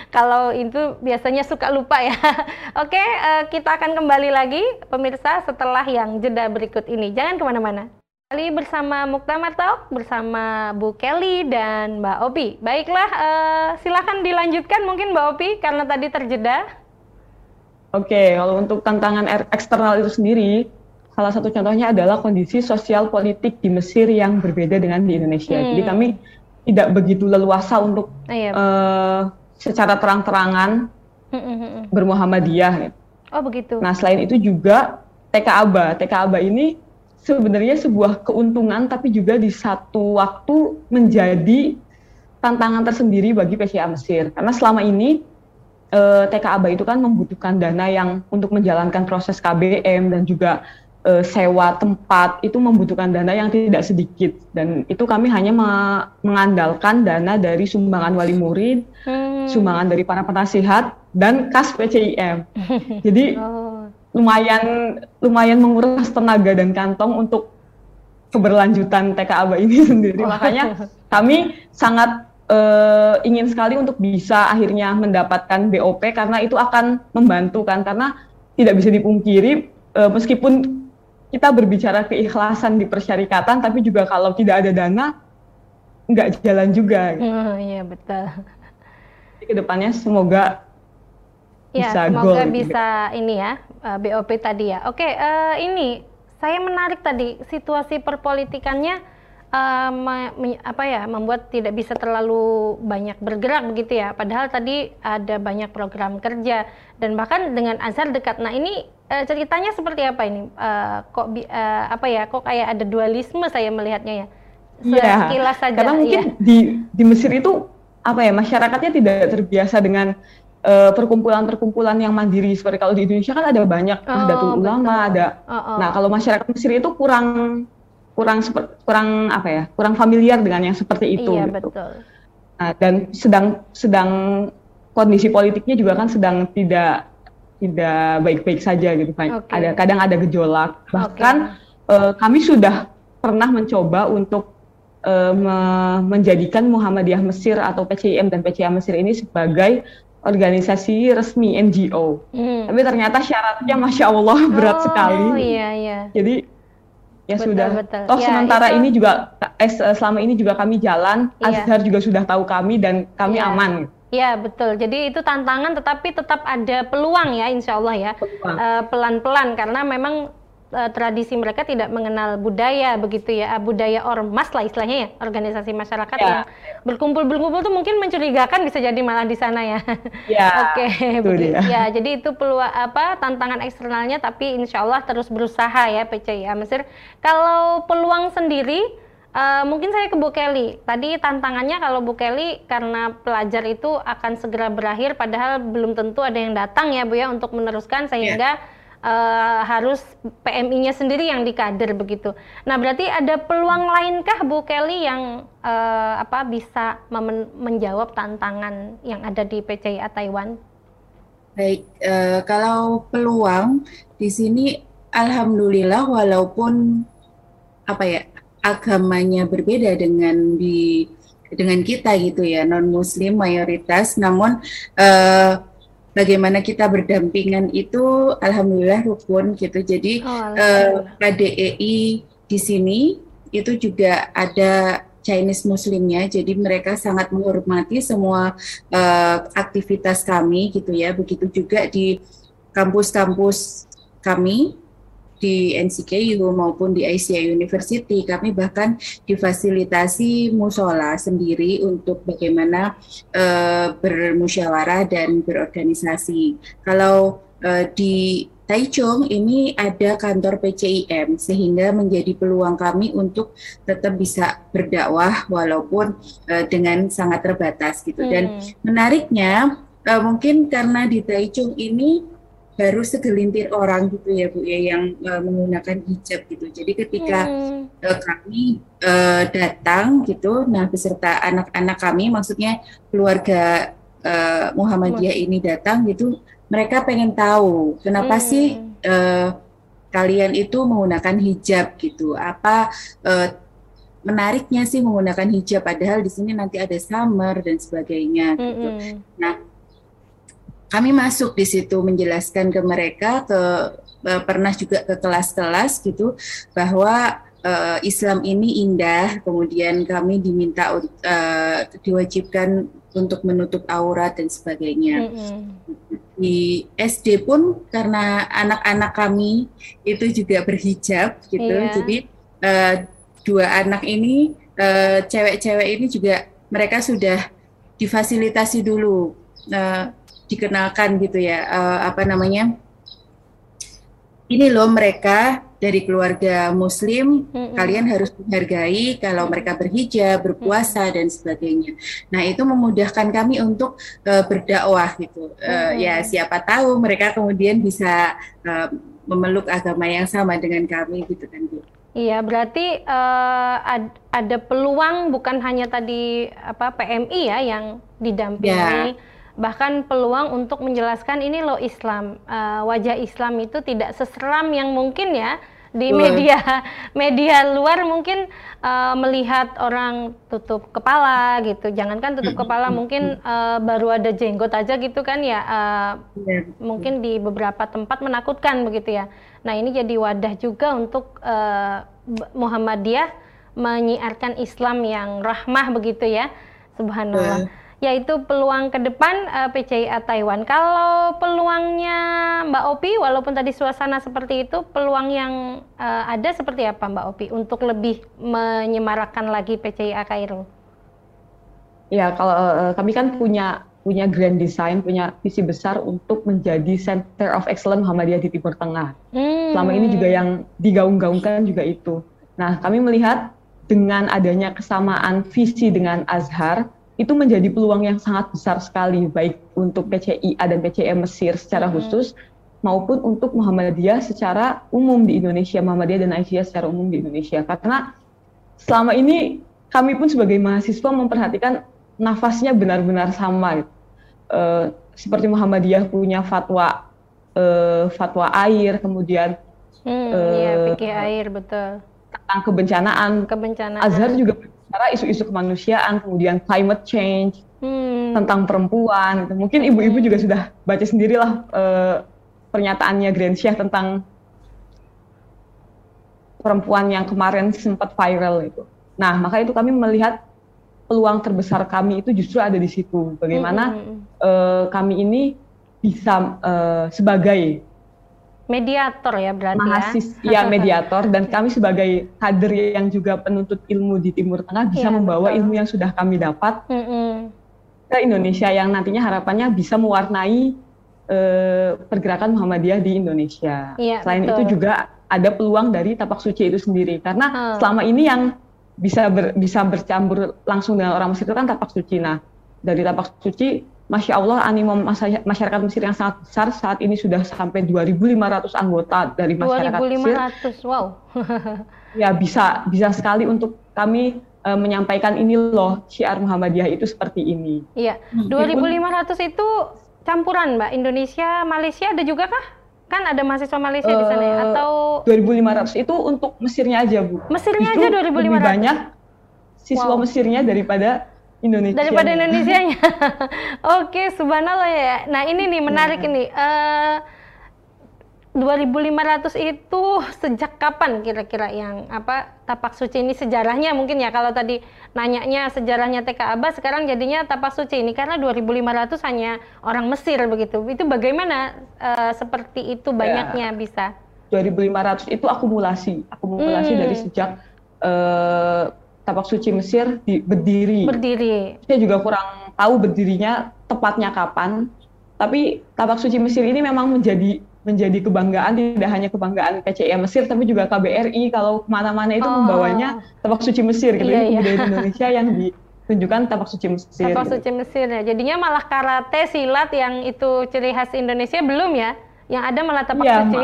Kalau itu biasanya suka lupa ya. Oke, eh, kita akan kembali lagi pemirsa setelah yang jeda berikut ini. Jangan ke mana-mana. Kali bersama Muktamar Talk bersama Bu Kelly dan Mbak Opi. Baiklah, eh, silakan dilanjutkan mungkin Mbak Opi karena tadi terjeda. Oke, kalau untuk tantangan er- eksternal itu sendiri, salah satu contohnya adalah kondisi sosial politik di Mesir yang berbeda dengan di Indonesia. Hmm. Jadi kami tidak begitu leluasa untuk Iya. eh, secara terang-terangan Mm, mm, mm, mm. bermuhammadiyah. gitu. Oh begitu. Nah, selain itu juga TK Aba. TK Aba ini sebenarnya sebuah keuntungan tapi juga di satu waktu menjadi tantangan tersendiri bagi PCA Mesir. Karena selama ini eh, TK Aba itu kan membutuhkan dana yang untuk menjalankan proses KBM dan juga eh, sewa tempat itu membutuhkan dana yang tidak sedikit dan itu kami hanya me- mengandalkan dana dari sumbangan wali murid, Hmm. sumbangan dari para penasihat dan kas PCIM. Jadi Oh. lumayan lumayan menguras tenaga dan kantong untuk keberlanjutan TK Aba ini sendiri. Makanya kami sangat eh, ingin sekali untuk bisa akhirnya mendapatkan BOP karena itu akan membantu kan karena tidak bisa dipungkiri eh, meskipun kita berbicara keikhlasan di persyarikatan tapi juga kalau tidak ada dana nggak jalan juga. Oh, iya betul. Jadi ke depannya semoga Ya, bisa semoga goal gitu. bisa ini ya eh, BOP tadi ya. Oke, eh, ini saya menarik tadi situasi perpolitikannya eh, me- apa ya membuat tidak bisa terlalu banyak bergerak begitu ya. Padahal tadi ada banyak program kerja dan bahkan dengan Azhar dekat. Nah ini eh, ceritanya seperti apa ini? Eh, kok eh, apa ya? Kok kayak ada dualisme saya melihatnya ya. Iya, Sekilas saja. karena mungkin ya. di di Mesir itu apa ya masyarakatnya tidak terbiasa dengan perkumpulan-perkumpulan yang mandiri seperti kalau di Indonesia kan ada banyak Oh, Nahdlatul Ulama betul. ada. Oh, oh. Nah kalau masyarakat Mesir itu kurang kurang kurang apa ya kurang familiar dengan yang seperti itu. iya gitu. betul. Nah, dan sedang sedang kondisi politiknya juga kan sedang tidak tidak baik-baik saja gitu kan. Oke. Ada kadang ada gejolak. Bahkan eh, kami sudah pernah mencoba untuk eh, me- menjadikan Muhammadiyah Mesir atau PCIM dan PCA Mesir ini sebagai organisasi resmi NGO. Hmm. Tapi ternyata syaratnya masya Allah berat oh, sekali. iya iya. Jadi ya Betul, sudah. betul. Toh Ya, sementara itu- ini juga eh, selama ini juga kami jalan, Iya. Azhar juga sudah tahu kami dan kami Iya. aman. Ya betul. Jadi itu tantangan, tetapi tetap ada peluang ya, insya Allah ya. Eh, Pelan-pelan karena memang eh, tradisi mereka tidak mengenal budaya begitu ya, Ah, budaya ormas lah istilahnya ya, organisasi masyarakat Ya. yang berkumpul-berkumpul tuh mungkin mencurigakan bisa jadi malah di sana ya. Ya, Oke, dia. ya. Jadi itu peluang apa tantangan eksternalnya, tapi insya Allah terus berusaha ya PCIA Mesir. Kalau peluang sendiri, eh, mungkin saya ke Bu Kelly. Tadi tantangannya kalau Bu Kelly karena pelajar itu akan segera berakhir, padahal belum tentu ada yang datang ya Bu ya untuk meneruskan sehingga eh, harus PMI-nya sendiri yang dikader begitu. Nah berarti ada peluang lainkah Bu Kelly yang eh, apa bisa menjawab tantangan yang ada di PCIA Taiwan? Baik, eh, kalau peluang di sini, alhamdulillah, walaupun apa ya agamanya berbeda dengan di dengan kita gitu ya non Muslim mayoritas, namun eh, bagaimana kita berdampingan itu, alhamdulillah rukun gitu. Jadi Oh, eh, KDEI di sini itu juga ada Chinese Muslimnya, jadi mereka sangat menghormati semua eh, aktivitas kami gitu ya. Begitu juga di kampus-kampus kami di NCKU maupun di Asia University, kami bahkan difasilitasi musola sendiri untuk bagaimana eh, bermusyawarah dan berorganisasi. Kalau eh, di Taichung ini ada kantor PCIM sehingga menjadi peluang kami untuk tetap bisa berdakwah walaupun eh, dengan sangat terbatas gitu. Dan Hmm. menariknya eh, mungkin karena di Taichung ini baru segelintir orang gitu ya Bu ya yang eh, menggunakan hijab gitu. Jadi ketika Hmm. eh, kami eh, datang gitu, nah beserta anak-anak kami, maksudnya keluarga eh, Muhammadiyah ini datang gitu, mereka pengen tahu kenapa hmm. sih uh, kalian itu menggunakan hijab gitu. Apa uh, menariknya sih menggunakan hijab padahal di sini nanti ada summer dan sebagainya gitu. Mm-hmm. Nah, kami masuk di situ menjelaskan ke mereka ke uh, pernah juga ke kelas-kelas gitu bahwa uh, Islam ini indah, kemudian kami diminta uh, diwajibkan untuk menutup aurat dan sebagainya. Mm-hmm. Di SD pun karena anak-anak kami itu juga berhijab gitu, yeah. jadi uh, dua anak ini uh, cewek-cewek ini juga mereka sudah difasilitasi dulu uh, dikenalkan gitu ya uh, apa namanya ini loh mereka dari keluarga muslim mm-hmm. kalian harus menghargai kalau mereka berhijab berpuasa mm-hmm. dan sebagainya nah itu memudahkan kami untuk uh, berdakwah gitu uh, ya siapa tahu mereka kemudian bisa uh, memeluk agama yang sama dengan kami gitu kan Bu. Iya, berarti uh, ad, ada peluang bukan hanya tadi apa PMI ya yang didampingi, yeah. Bahkan peluang untuk menjelaskan ini loh Islam, uh, wajah Islam itu tidak seseram yang mungkin ya. Di media media luar mungkin uh, melihat orang tutup kepala gitu. Jangankan tutup kepala mungkin uh, baru ada jenggot aja gitu kan ya uh, mungkin di beberapa tempat menakutkan begitu ya. Nah ini jadi wadah juga untuk uh, Muhammadiyah menyiarkan Islam yang rahmah begitu ya. Subhanallah yaitu peluang ke depan uh, eh, PCIA Taiwan. Kalau peluangnya Mbak Opi, walaupun tadi suasana seperti itu, peluang yang uh, ada seperti apa Mbak Opi untuk lebih menyemarakan lagi PCIA Kairo? Ya, kalau uh, kami kan punya punya grand design, punya visi besar untuk menjadi Center of Excellence Muhammadiyah di Timur Tengah. Hmm. Selama ini juga yang digaung-gaungkan juga itu. Nah, kami melihat dengan adanya kesamaan visi dengan Azhar, itu menjadi peluang yang sangat besar sekali baik untuk PCIA dan PCM Mesir secara hmm. khusus maupun untuk Muhammadiyah secara umum di Indonesia, Muhammadiyah dan Aisyah secara umum di Indonesia. Karena selama ini kami pun sebagai mahasiswa memperhatikan nafasnya benar-benar sama. Uh, seperti Muhammadiyah punya fatwa uh, fatwa air, kemudian hmm, uh, iya, fikih air betul tentang kebencanaan. Kebencanaan. Azhar juga bicara isu-isu kemanusiaan, kemudian climate change, hmm. tentang perempuan. Gitu. Mungkin ibu-ibu juga sudah baca sendirilah uh, pernyataannya Gransyah tentang perempuan yang kemarin sempat viral itu. Nah, maka itu kami melihat peluang terbesar kami itu justru ada di situ. Bagaimana hmm. uh, kami ini bisa uh, sebagai mediator ya berarti ya? Mahasis, ya. ya mediator dan kami sebagai kader yang juga penuntut ilmu di Timur Tengah bisa ya, membawa betul. ilmu yang sudah kami dapat mm -hmm. ke Indonesia yang nantinya harapannya bisa mewarnai uh, pergerakan Muhammadiyah di Indonesia. Ya, Selain betul. itu juga ada peluang dari tapak suci itu sendiri karena hmm. selama ini yang bisa ber, bisa bercampur langsung dengan orang Mesir itu kan tapak suci. Nah dari tapak suci Masya Allah animo masyarakat Mesir yang sangat besar saat ini sudah sampai 2.500 anggota dari masyarakat 2500, Mesir. 2.500, wow. ya bisa bisa sekali untuk kami uh, menyampaikan ini loh syiar Muhammadiyah itu seperti ini. Iya, 2.500 itu campuran Mbak Indonesia, Malaysia ada juga kah? Kan ada mahasiswa Malaysia uh, di sana ya? Eh, atau 2.500 itu untuk Mesirnya aja Bu. Mesirnya itu aja 2.500. Lebih banyak siswa wow. Mesirnya daripada Indonesia. Daripada Indonesia-nya. Oke, subhanallah ya. Nah, ini nih menarik ya. ini. Uh, 2500 itu sejak kapan kira-kira yang apa tapak suci ini sejarahnya mungkin ya kalau tadi nanyanya sejarahnya TK Aba sekarang jadinya tapak suci ini karena 2500 hanya orang Mesir begitu itu bagaimana uh, seperti itu ya. banyaknya ya. bisa 2500 itu akumulasi akumulasi hmm. dari sejak uh, tapak suci Mesir di, berdiri. Berdiri. Saya juga kurang tahu berdirinya tepatnya kapan. Tapi tapak suci Mesir ini memang menjadi menjadi kebanggaan tidak hanya kebanggaan PCI Mesir tapi juga KBRI kalau ke mana-mana itu oh. membawanya tapak suci Mesir gitu iya, iya. Indonesia yang ditunjukkan tapak suci Mesir. Tapak suci Mesir ya. Jadinya malah karate silat yang itu ciri khas Indonesia belum ya? Yang ada malah tapak ya, suci.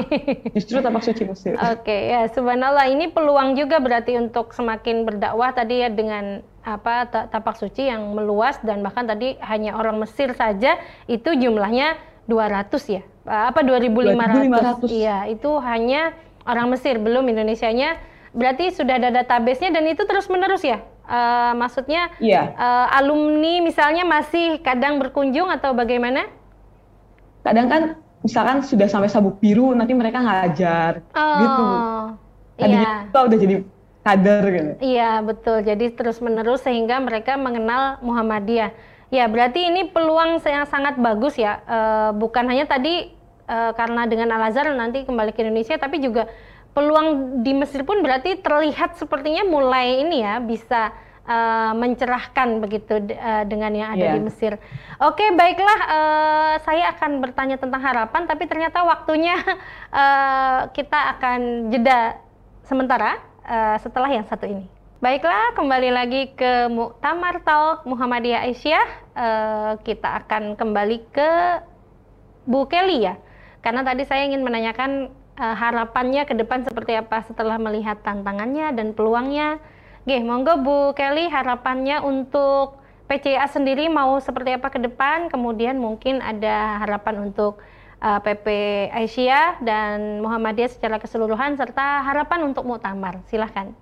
Justru tapak suci Mesir. Oke, okay, ya subhanallah ini peluang juga berarti untuk semakin berdakwah tadi ya dengan apa tapak suci yang meluas dan bahkan tadi hanya orang Mesir saja itu jumlahnya 200 ya? Apa 2500? 2500. Iya, itu hanya orang Mesir, belum Indonesianya. Berarti sudah ada database-nya dan itu terus-menerus ya? Uh, maksudnya yeah. Iya. uh, alumni misalnya masih kadang berkunjung atau bagaimana? Kadang kan misalkan sudah sampai sabuk biru nanti mereka ngajar oh, gitu. Tadinya iya. udah jadi kader gitu. Iya betul. Jadi terus menerus sehingga mereka mengenal Muhammadiyah. Ya berarti ini peluang yang sangat bagus ya. Uh, bukan hanya tadi uh, karena dengan Al Azhar nanti kembali ke Indonesia, tapi juga peluang di Mesir pun berarti terlihat sepertinya mulai ini ya bisa uh, mencerahkan begitu uh, dengan yang ada yeah. di Mesir. Oke, baiklah uh, saya akan bertanya tentang harapan tapi ternyata waktunya uh, kita akan jeda sementara uh, setelah yang satu ini. Baiklah, kembali lagi ke Muktamar Talk Muhammadiyah Aisyah. Uh, kita akan kembali ke Bu Kelly ya. Karena tadi saya ingin menanyakan uh, harapannya ke depan seperti apa setelah melihat tantangannya dan peluangnya. Oke, monggo Bu Kelly harapannya untuk PCA sendiri mau seperti apa ke depan, kemudian mungkin ada harapan untuk uh, eh, PP Aisyah dan Muhammadiyah secara keseluruhan serta harapan untuk muktamar. Silahkan.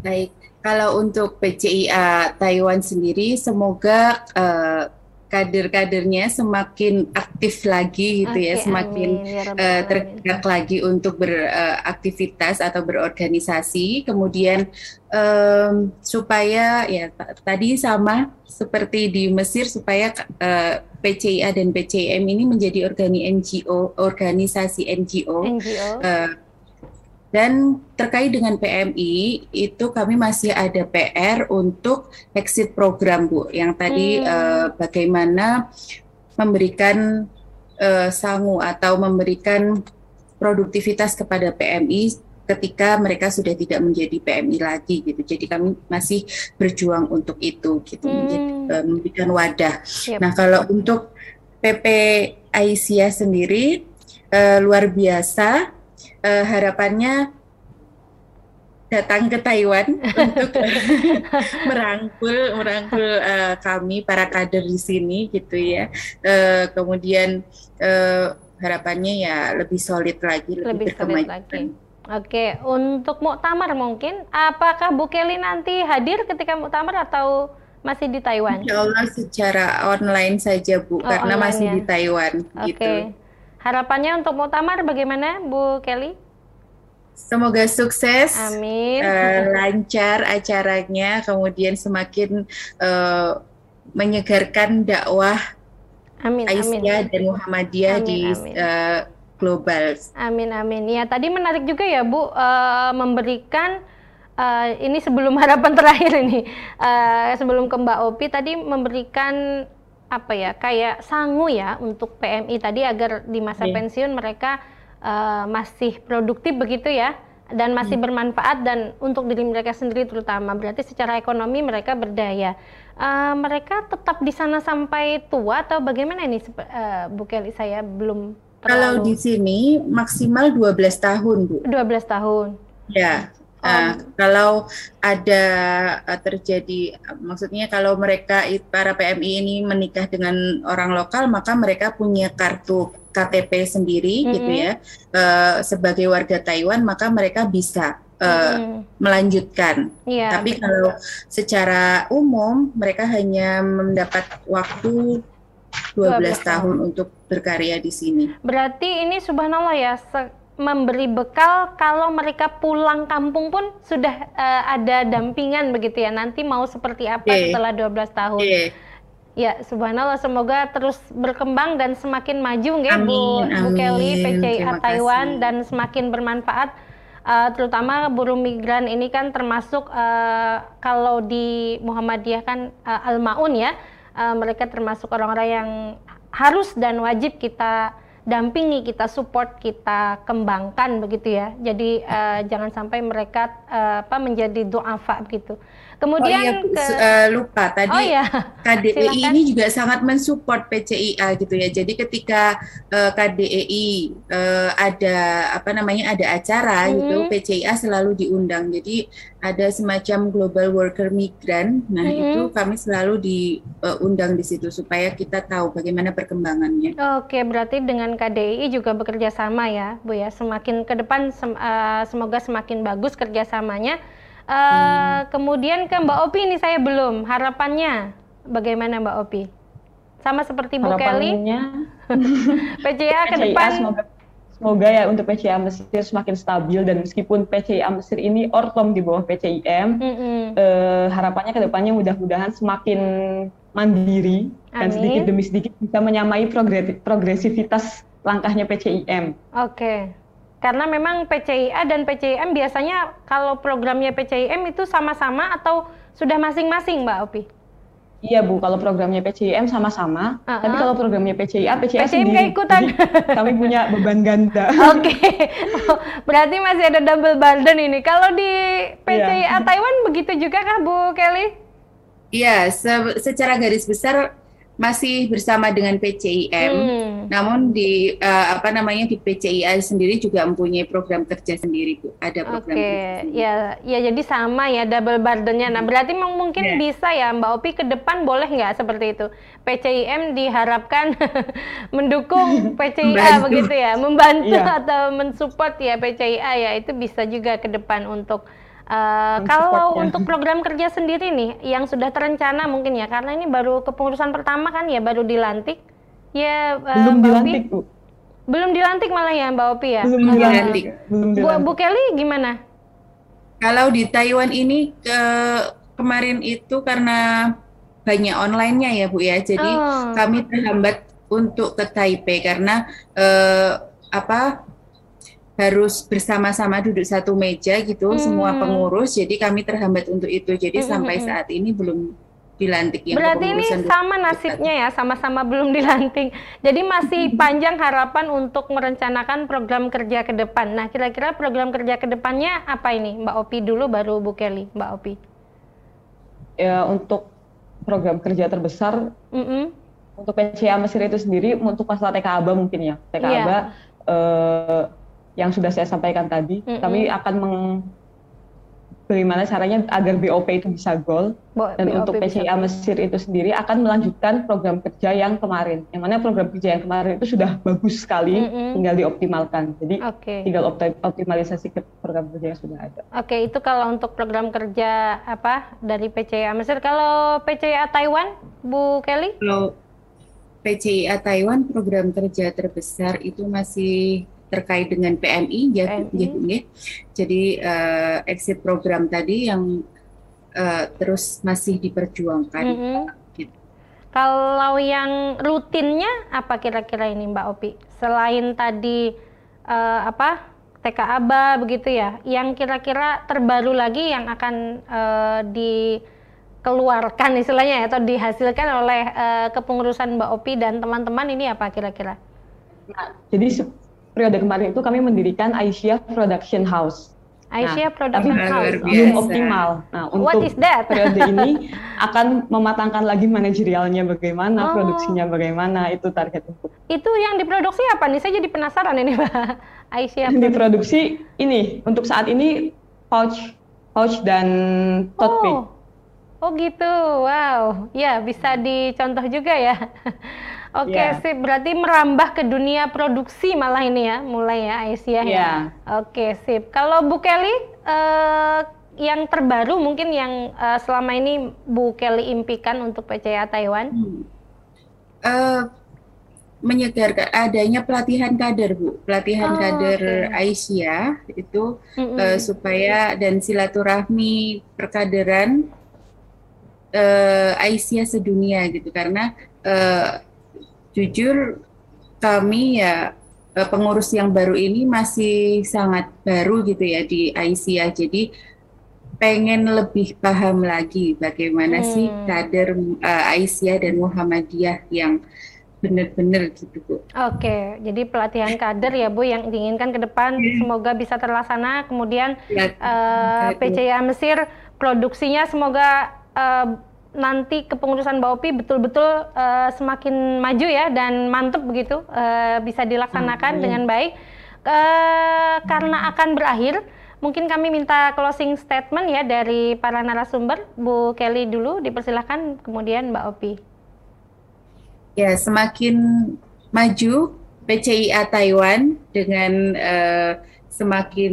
Baik, kalau untuk PCIA Taiwan sendiri, semoga uh, kader-kadernya semakin aktif lagi gitu okay, ya, semakin ya uh, tergerak lagi untuk beraktivitas uh, atau berorganisasi. Kemudian um, supaya ya tadi sama seperti di Mesir supaya uh, PCIA dan PCM ini menjadi organi NGO, organisasi NGO. NGO. Uh, dan terkait dengan PMI itu kami masih ada PR untuk exit program Bu, yang tadi hmm. uh, bagaimana memberikan uh, sangu atau memberikan produktivitas kepada PMI ketika mereka sudah tidak menjadi PMI lagi gitu. Jadi kami masih berjuang untuk itu gitu, hmm. menjadi, uh, memberikan wadah. Yep. Nah kalau untuk PP Aisyah sendiri uh, luar biasa uh, harapannya datang ke Taiwan untuk merangkul merangkul uh, kami para kader di sini gitu ya. Uh, kemudian uh, harapannya ya lebih solid lagi, lebih, lebih solid lagi. Oke, untuk muktamar mungkin apakah Bu Kelly nanti hadir ketika muktamar atau masih di Taiwan? Insya Allah secara online saja Bu, oh, karena masih ya? di Taiwan Oke. gitu. Harapannya untuk muktamar bagaimana Bu Kelly? Semoga sukses, Amin. Uh, lancar acaranya, kemudian semakin uh, menyegarkan dakwah amin, Aisyah amin. dan Muhammadiyah amin, di amin. Uh, global. Amin amin. Ya tadi menarik juga ya Bu uh, memberikan uh, ini sebelum harapan terakhir ini uh, sebelum ke Mbak Opi tadi memberikan apa ya kayak sangu ya untuk PMI tadi agar di masa yeah. pensiun mereka uh, masih produktif begitu ya dan masih hmm. bermanfaat dan untuk diri mereka sendiri terutama. Berarti secara ekonomi mereka berdaya. Uh, mereka tetap di sana sampai tua atau bagaimana ini uh, Bu Kelly? Saya belum terlalu... kalau di sini maksimal 12 tahun Bu. 12 tahun. Ya Uh, kalau ada uh, terjadi, uh, maksudnya kalau mereka para PMI ini menikah dengan orang lokal, maka mereka punya kartu KTP sendiri mm -hmm. gitu ya uh, sebagai warga Taiwan maka mereka bisa uh, mm. melanjutkan. Yeah, Tapi betul. kalau secara umum mereka hanya mendapat waktu 12, 12 tahun untuk berkarya di sini. Berarti ini subhanallah ya memberi bekal kalau mereka pulang kampung pun sudah uh, ada dampingan begitu ya. Nanti mau seperti apa okay. setelah 12 tahun. Okay. Ya, subhanallah semoga terus berkembang dan semakin maju nggih Bu Bu Kelly PCA Taiwan dan semakin bermanfaat uh, terutama buruh migran ini kan termasuk uh, kalau di Muhammadiyah kan uh, Al-Maun ya. Uh, mereka termasuk orang-orang yang harus dan wajib kita dampingi, kita support, kita kembangkan begitu ya. Jadi uh, jangan sampai mereka uh, apa menjadi doafa begitu. Kemudian oh, iya, ke uh, lupa tadi oh, iya. KDEI ini juga sangat mensupport PCIA gitu ya. Jadi ketika uh, KDEI uh, ada apa namanya ada acara hmm. gitu, PCIA selalu diundang. Jadi ada semacam global worker migran. Nah, hmm. itu kami selalu diundang uh, di situ supaya kita tahu bagaimana perkembangannya. Oke, berarti dengan KDEI juga bekerja sama ya, Bu ya. Semakin ke depan sem uh, semoga semakin bagus kerjasamanya Uh, hmm. Kemudian ke Mbak Opi ini saya belum. Harapannya bagaimana Mbak Opi? Sama seperti Bu Kelly. PCA ke depan. Semoga, semoga ya untuk PCA Mesir semakin stabil dan meskipun PCA Mesir ini ortom di bawah PCIM, mm -hmm. uh, harapannya ke depannya mudah-mudahan semakin mandiri Amin. dan sedikit demi sedikit bisa menyamai progresivitas langkahnya PCIM. Oke. Okay. Karena memang PCIA dan PCIM biasanya kalau programnya PCIM itu sama-sama atau sudah masing-masing Mbak Opi? Iya Bu, kalau programnya PCIM sama-sama, uh -huh. tapi kalau programnya PCIA, PCIA PCIM sendiri. ikutan. kami punya beban ganda. Oke, okay. oh, berarti masih ada double burden ini. Kalau di PCIA yeah. Taiwan begitu juga kah Bu Kelly? Iya, se secara garis besar masih bersama dengan PCIM, hmm. namun di uh, apa namanya di PCIA sendiri juga mempunyai program kerja sendiri, Bu. Ada program Oke, okay. ya, ya jadi sama ya double burdennya. Nah, berarti mungkin yeah. bisa ya Mbak Opi ke depan boleh nggak seperti itu? PCIM diharapkan mendukung PCIA begitu ya, membantu yeah. atau mensupport ya PCIA ya itu bisa juga ke depan untuk Uh, kalau untuk program kerja sendiri nih yang sudah terencana mungkin ya karena ini baru kepengurusan pertama kan ya baru dilantik. Ya uh, belum Mbak dilantik Bu. Belum dilantik malah ya Mbak Opi ya? Belum uh, dilantik. belum dilantik. Bu, Bu Kelly gimana? Kalau di Taiwan ini ke kemarin itu karena banyak onlinenya ya Bu ya. Jadi oh. kami terhambat untuk ke Taipei karena uh, apa harus bersama-sama duduk satu meja gitu hmm. semua pengurus jadi kami terhambat untuk itu jadi hmm. sampai hmm, hmm. saat ini belum dilantik yang berarti ini sama nasibnya ya sama-sama belum dilantik jadi masih panjang harapan untuk merencanakan program kerja ke depan nah kira-kira program kerja ke depannya apa ini Mbak Opi dulu baru Bu Kelly Mbak Opi ya untuk program kerja terbesar mm -hmm. untuk PCA Mesir itu sendiri untuk masalah TKABA mungkin ya TKABA yeah. Iya. uh, yang sudah saya sampaikan tadi. Mm -hmm. Kami akan meng bagaimana caranya agar BOP itu bisa goal dan BOP untuk PCA Mesir itu sendiri akan melanjutkan program kerja yang kemarin. Yang mana program kerja yang kemarin itu sudah bagus sekali, mm -hmm. tinggal dioptimalkan. Jadi okay. tinggal optimalisasi ke program kerja yang sudah ada. Oke, okay, itu kalau untuk program kerja apa dari PCA Mesir. Kalau PCA Taiwan, Bu Kelly? Kalau PCA Taiwan program kerja terbesar itu masih terkait dengan PMI ya, PMI. ya Jadi uh, exit program tadi yang uh, terus masih diperjuangkan. Mm -hmm. gitu. Kalau yang rutinnya apa kira-kira ini Mbak Opi? Selain tadi uh, apa TKABA begitu ya, yang kira-kira terbaru lagi yang akan uh, dikeluarkan istilahnya ya, atau dihasilkan oleh uh, kepengurusan Mbak Opi dan teman-teman ini apa kira-kira? Nah, jadi periode kemarin itu kami mendirikan Aisyah Production House. Aisyah nah, Production tapi House. belum optimal. Nah, What untuk is that? periode ini akan mematangkan lagi manajerialnya bagaimana, oh. produksinya bagaimana, itu target untuk. Itu yang diproduksi apa nih? Saya jadi penasaran ini, Mbak. Aisyah. Yang diproduksi ini untuk saat ini pouch, pouch dan tote bag. Oh. Oh gitu, wow. Ya bisa dicontoh juga ya. Oke, okay, yeah. sip. Berarti merambah ke dunia produksi malah ini ya, mulai ya Aisyah yeah. ya. Oke, okay, sip. Kalau Bu Kelly, uh, yang terbaru mungkin yang uh, selama ini Bu Kelly impikan untuk PCA Taiwan? Hmm. Uh, menyegarkan adanya pelatihan kader Bu, pelatihan oh, kader okay. Aisyah itu mm -hmm. uh, supaya dan silaturahmi perkaderan uh, Aisyah sedunia gitu karena uh, jujur kami ya eh, pengurus yang baru ini masih sangat baru gitu ya di ICA jadi pengen lebih paham lagi bagaimana hmm. sih kader uh, Aisyah dan Muhammadiyah yang benar-benar gitu Bu. Oke, jadi pelatihan kader ya Bu yang diinginkan ke depan iya. semoga bisa terlaksana. Kemudian ya, uh, PCA Mesir produksinya semoga uh, nanti kepengurusan Baopi betul-betul uh, semakin maju ya dan mantep begitu uh, bisa dilaksanakan Amin. dengan baik uh, karena akan berakhir mungkin kami minta closing statement ya dari para narasumber Bu Kelly dulu dipersilahkan kemudian Mbak Opi ya semakin maju PCIA Taiwan dengan uh, semakin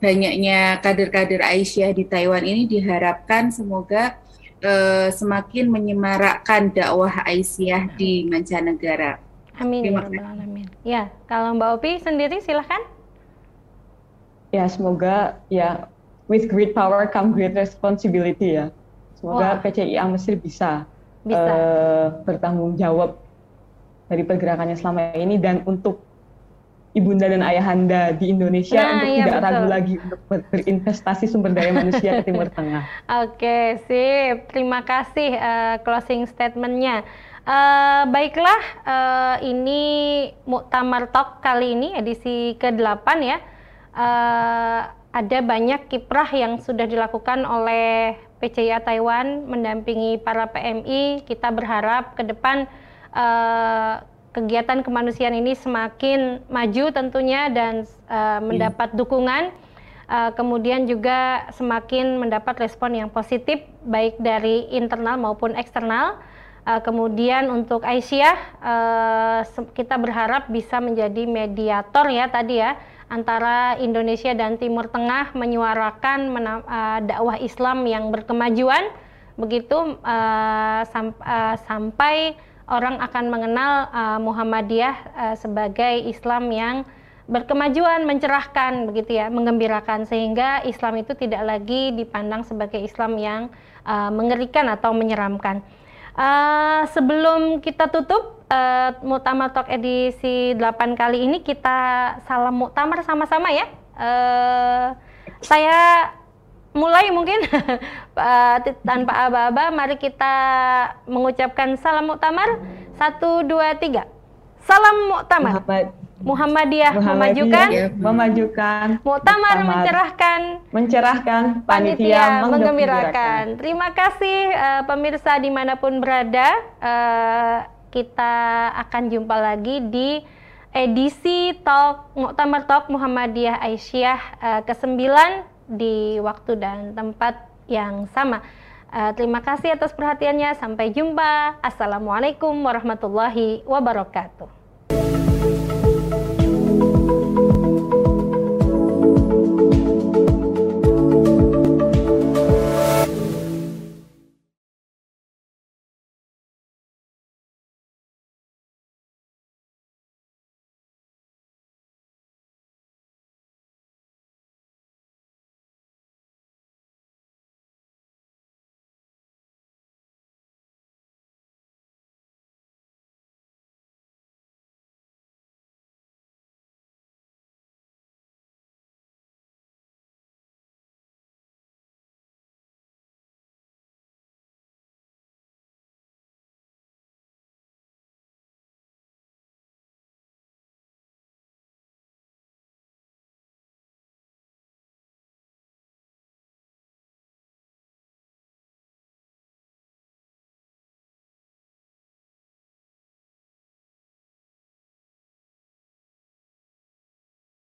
banyaknya kader-kader Aisyah di Taiwan ini diharapkan semoga uh, semakin menyemarakkan dakwah Aisyah di mancanegara. Amin ya Alamin. Ya, kalau Mbak Opi sendiri silahkan. Ya, semoga ya with great power come great responsibility ya. Semoga Wah. PCIA Mesir bisa, bisa. Uh, bertanggung jawab dari pergerakannya selama ini dan untuk ibunda dan ayahanda di Indonesia nah, untuk iya, tidak betul. ragu lagi untuk berinvestasi sumber daya manusia ke Timur Tengah. Oke, sip. Terima kasih uh, closing statementnya. Uh, baiklah, uh, ini Muktamar Talk kali ini edisi ke-8 ya. Uh, ada banyak kiprah yang sudah dilakukan oleh PCIA Taiwan mendampingi para PMI. Kita berharap ke depan uh, kegiatan kemanusiaan ini semakin maju tentunya dan uh, mendapat dukungan uh, kemudian juga semakin mendapat respon yang positif baik dari internal maupun eksternal. Uh, kemudian untuk Aisyah uh, kita berharap bisa menjadi mediator ya tadi ya antara Indonesia dan Timur Tengah menyuarakan uh, dakwah Islam yang berkemajuan. Begitu uh, sam uh, sampai orang akan mengenal uh, Muhammadiyah uh, sebagai Islam yang berkemajuan, mencerahkan begitu ya, menggembirakan sehingga Islam itu tidak lagi dipandang sebagai Islam yang uh, mengerikan atau menyeramkan. Uh, sebelum kita tutup uh, Muktamar Talk edisi 8 kali ini kita salam muktamar sama-sama ya. Uh, saya mulai mungkin. Tanpa aba-aba mari kita mengucapkan salam muktamar. Satu dua tiga. Salam muktamar. Muhammad. Muhammadiyah, memajukan. Memajukan. Muktamar mencerahkan. Mencerahkan panitia, menggembirakan terima kasih uh, pemirsa di mana pun berada. Uh, kita akan jumpa lagi di edisi Talk Muktamar Talk Muhammadiyah Aisyah uh, ke-9 di waktu dan tempat yang sama. Uh, terima kasih atas perhatiannya. Sampai jumpa. Assalamualaikum warahmatullahi wabarakatuh.